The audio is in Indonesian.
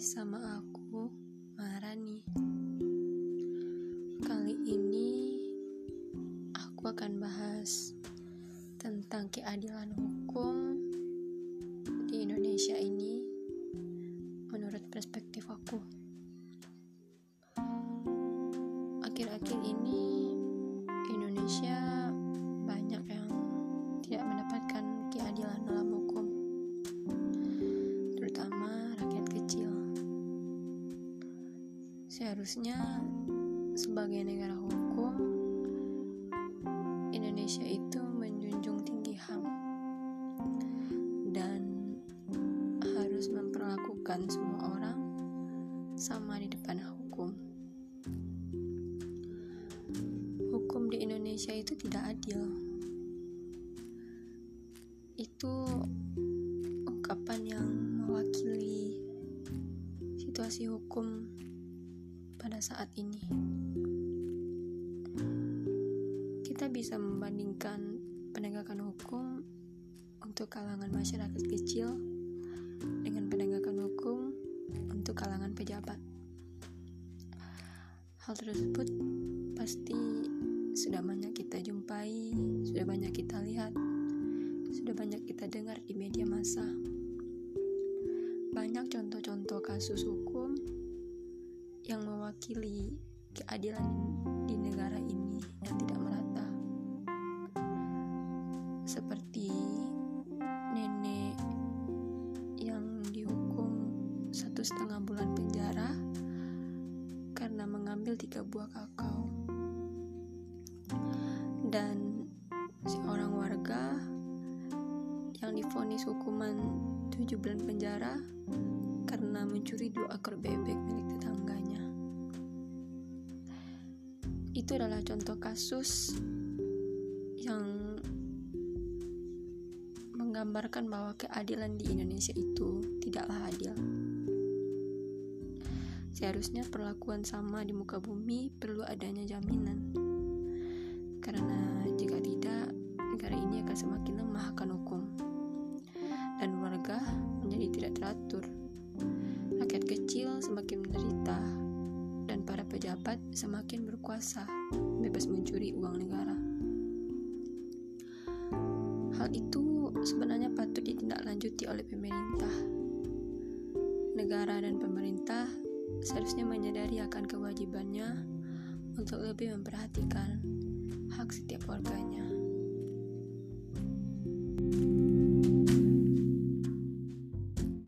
sama aku, Marani. Kali ini aku akan bahas tentang keadilan hukum di Indonesia ini menurut perspektif aku. Akhir-akhir ini Seharusnya sebagai negara hukum, Indonesia itu menjunjung tinggi HAM dan harus memperlakukan semua orang sama di depan hukum. Hukum di Indonesia itu tidak adil. Itu ungkapan yang mewakili situasi hukum pada saat ini. Kita bisa membandingkan penegakan hukum untuk kalangan masyarakat kecil dengan penegakan hukum untuk kalangan pejabat. Hal tersebut pasti sudah banyak kita jumpai, sudah banyak kita lihat, sudah banyak kita dengar di media massa. Banyak contoh-contoh kasus hukum yang mewakili keadilan di negara ini yang tidak merata. Seperti nenek yang dihukum satu setengah bulan penjara karena mengambil tiga buah kakao. Dan seorang warga yang difonis hukuman tujuh bulan penjara karena mencuri dua ekor bebek milik Itu adalah contoh kasus yang menggambarkan bahwa keadilan di Indonesia itu tidaklah adil. Seharusnya perlakuan sama di muka bumi perlu adanya jaminan. Karena jika tidak, negara ini akan semakin lemah akan hukum. Dan warga menjadi tidak teratur. Rakyat kecil semakin menderita dan para pejabat semakin berkuasa, bebas mencuri uang negara. Hal itu sebenarnya patut ditindaklanjuti oleh pemerintah. Negara dan pemerintah seharusnya menyadari akan kewajibannya untuk lebih memperhatikan hak setiap warganya.